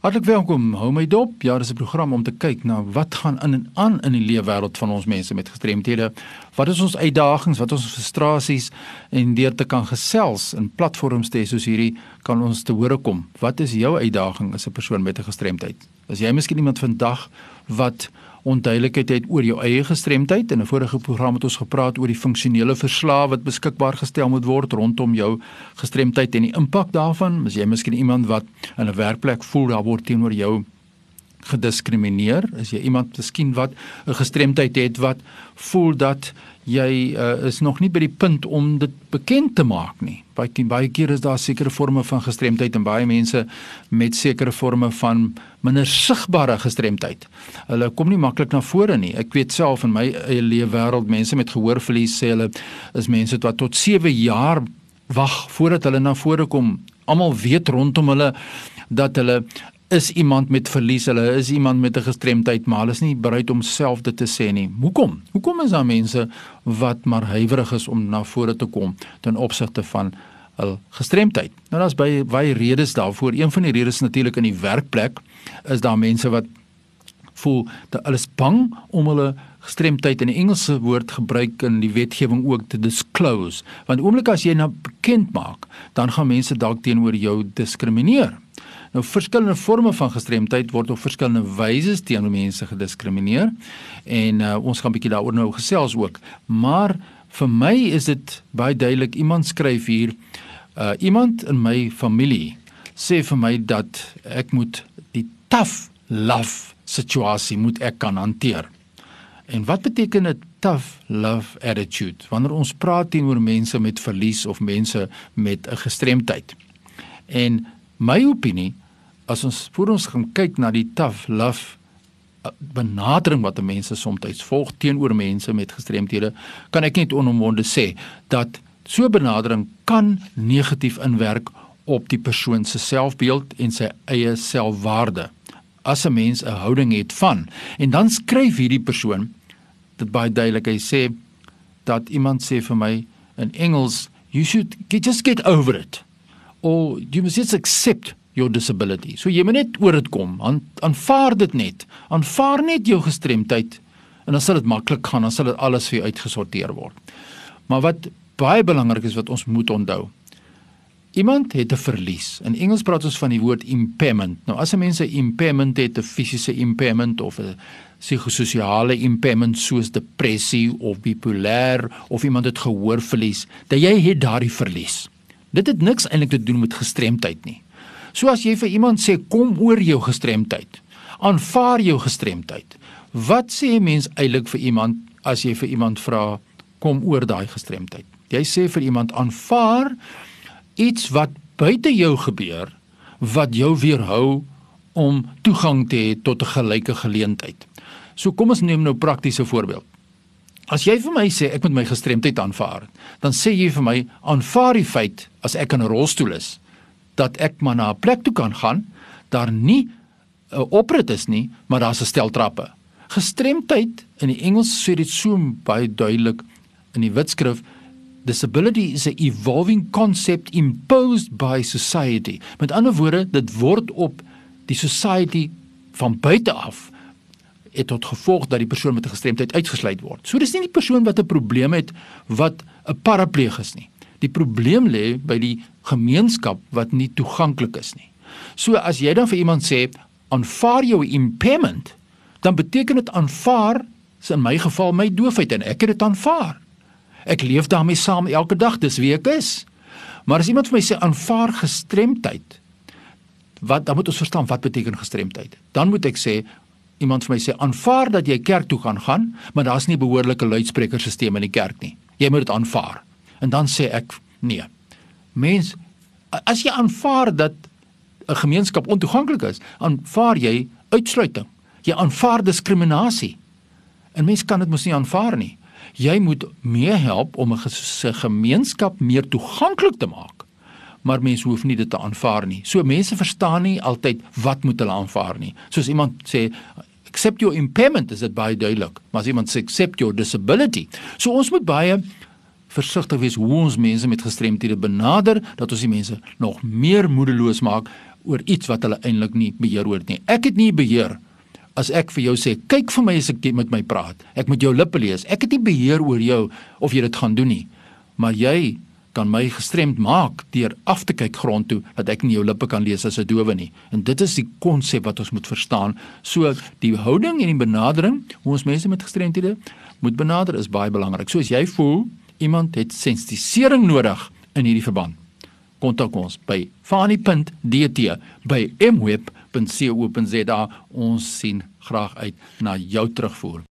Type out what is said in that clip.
Hartlik welkom. Hou my dop. Ja, dis 'n program om te kyk na wat gaan in en aan in die leefwêreld van ons mense met gestremthede. Wat is ons uitdagings, wat is ons frustrasies en deur te kan gesels in platforms te soos hierdie kan ons te hore kom. Wat is jou uitdaging as 'n persoon met 'n gestremdheid? As jy miskien iemand vandag wat onduidelikheid het oor jou eie gestremdheid. In 'n vorige program het ons gepraat oor die funksionele verslae wat beskikbaar gestel moet word rondom jou gestremdheid en die impak daarvan. As jy miskien iemand wat in 'n werkplek voel daar word teenoor jou gediskrimineer, as jy iemand miskien wat 'n gestremdheid het wat voel dat jy uh, is nog nie by die punt om dit bekend te maak nie. Baie baie keer is daar sekere forme van gestremdheid en baie mense met sekere forme van minder sigbare gestremdheid. Hulle kom nie maklik na vore nie. Ek weet self in my eie lewe wêreld mense met gehoorverlies sê hulle is mense wat tot 7 jaar wag voordat hulle na vore kom. Almal weet rondom hulle dat hulle is iemand met verlies, hulle is iemand met 'n gestremdheid, maar hulle is nie bereid om self dit te sê nie. Hoekom? Hoekom is daar mense wat maar huiwerig is om na vore te kom ten opsigte van hul gestremdheid? Nou daar's baie baie redes daarvoor. Een van die redes natuurlik in die werkplek is daar mense wat voel dat hulle is bang om hulle gestremdheid in die Engelse woord gebruik in die wetgewing ook te disclose. Want oomblik as jy nou bekend maak, dan gaan mense dalk teenoor jou diskrimineer. Nou verskillende forme van gestremdheid word op verskillende wyse teenoor mense gediskrimineer en uh, ons gaan bietjie daaroor nou gesels ook. Maar vir my is dit baie duidelik iemand skryf hier uh, iemand in my familie sê vir my dat ek moet die tough love situasie moet ek kan hanteer. En wat beteken 'n tough love attitude wanneer ons praat teenoor mense met verlies of mense met 'n gestremdheid? En my opinie as ons voor ons gaan kyk na die tough love benadering wat mense soms volg teenoor mense met gestremthede, kan ek net onomwonde sê dat so 'n benadering kan negatief inwerk op die persoon se selfbeeld en sy eie selfwaarde. As 'n mens 'n houding het van en dan skryf hierdie persoon dit baie duidelik hy sê dat iemand sê vir my in Engels you should get, just get over it or you must just accept your disability. So jy moet net oor dit kom. Aan, aanvaar dit net. Aanvaar net jou gestremdheid en dan sal dit maklik gaan. Dan sal dit alles vir jou uitgesorteer word. Maar wat baie belangrik is wat ons moet onthou. Iemand het 'n verlies. In Engels praat ons van die woord impairment. Nou as 'n mens 'n impairment het, 'n fisiese impairment of 'n psigososiale impairment soos depressie of bipolêr of iemand het gehoorverlies, dat jy het daardie verlies. Dit het niks eintlik te doen met gestremdheid nie. So as jy vir iemand sê kom oor jou gestremdheid, aanvaar jou gestremdheid. Wat sê 'n mens eintlik vir iemand as jy vir iemand vra kom oor daai gestremdheid? Jy sê vir iemand aanvaar iets wat buite jou gebeur wat jou weerhou om toegang te hê tot 'n gelyke geleentheid. So kom ons neem nou praktiese voorbeeld. As jy vir my sê ek moet my gestremdheid aanvaar, dan sê jy vir my aanvaar die feit as ek in 'n rolstoel is dat ek maar na 'n plek toe kan gaan, daar nie 'n oprit is nie, maar daar's 'n stel trappe. Gestremdheid in die Engels sê dit so baie duidelik in die Witskrif disability is a evolving concept imposed by society. Met ander woorde, dit word op die society van buite af het tot gevolg dat die persoon met 'n gestremdheid uitgesluit word. So dis nie die persoon wat 'n probleem het wat 'n parapleeg is nie. Die probleem lê by die gemeenskap wat nie toeganklik is nie. So as jy dan vir iemand sê aanvaar jou impairment, dan beteken dit aanvaar, so in my geval my doofheid en ek het dit aanvaar. Ek leef daarmee saam elke dag, dis wie ek is. Maar as iemand vir my sê aanvaar gestremdheid, wat dan moet ons verstaan wat beteken gestremdheid? Dan moet ek sê iemand vir my sê aanvaar dat jy kerk toe gaan gaan, maar daar's nie behoorlike luidsprekerstelsel in die kerk nie. Jy moet dit aanvaar. En dan sê ek nee. Mens as jy aanvaar dat 'n gemeenskap ontoeganklik is, aanvaar jy uitsluiting. Jy aanvaar diskriminasie. 'n Mens kan dit mos nie aanvaar nie. Jy moet mee help om 'n gemeenskap meer toeganklik te maak. Maar mense hoef nie dit te aanvaar nie. So mense verstaan nie altyd wat moet hulle aanvaar nie. Soos iemand sê accept your impairment is dit baie duidelik, maar as iemand sê accept your disability. So ons moet baie versigtig wees hoe ons mense met gestremthede benader dat ons die mense nog meer moedeloos maak oor iets wat hulle eintlik nie beheer oor nie. Ek het nie beheer as ek vir jou sê kyk vir my as ek met my praat. Ek moet jou lippe lees. Ek het nie beheer oor jou of jy dit gaan doen nie. Maar jy kan my gestremd maak deur af te kyk grond toe dat ek nie jou lippe kan lees as 'n dowe nie. En dit is die konsep wat ons moet verstaan. So die houding en die benadering hoe ons mense met gestremthede moet benader is baie belangrik. So as jy voel iemand het sensitisering nodig in hierdie verband, kontak ons by fani.dt by mweb.co.za. Ons sien graag uit na jou terugvoer.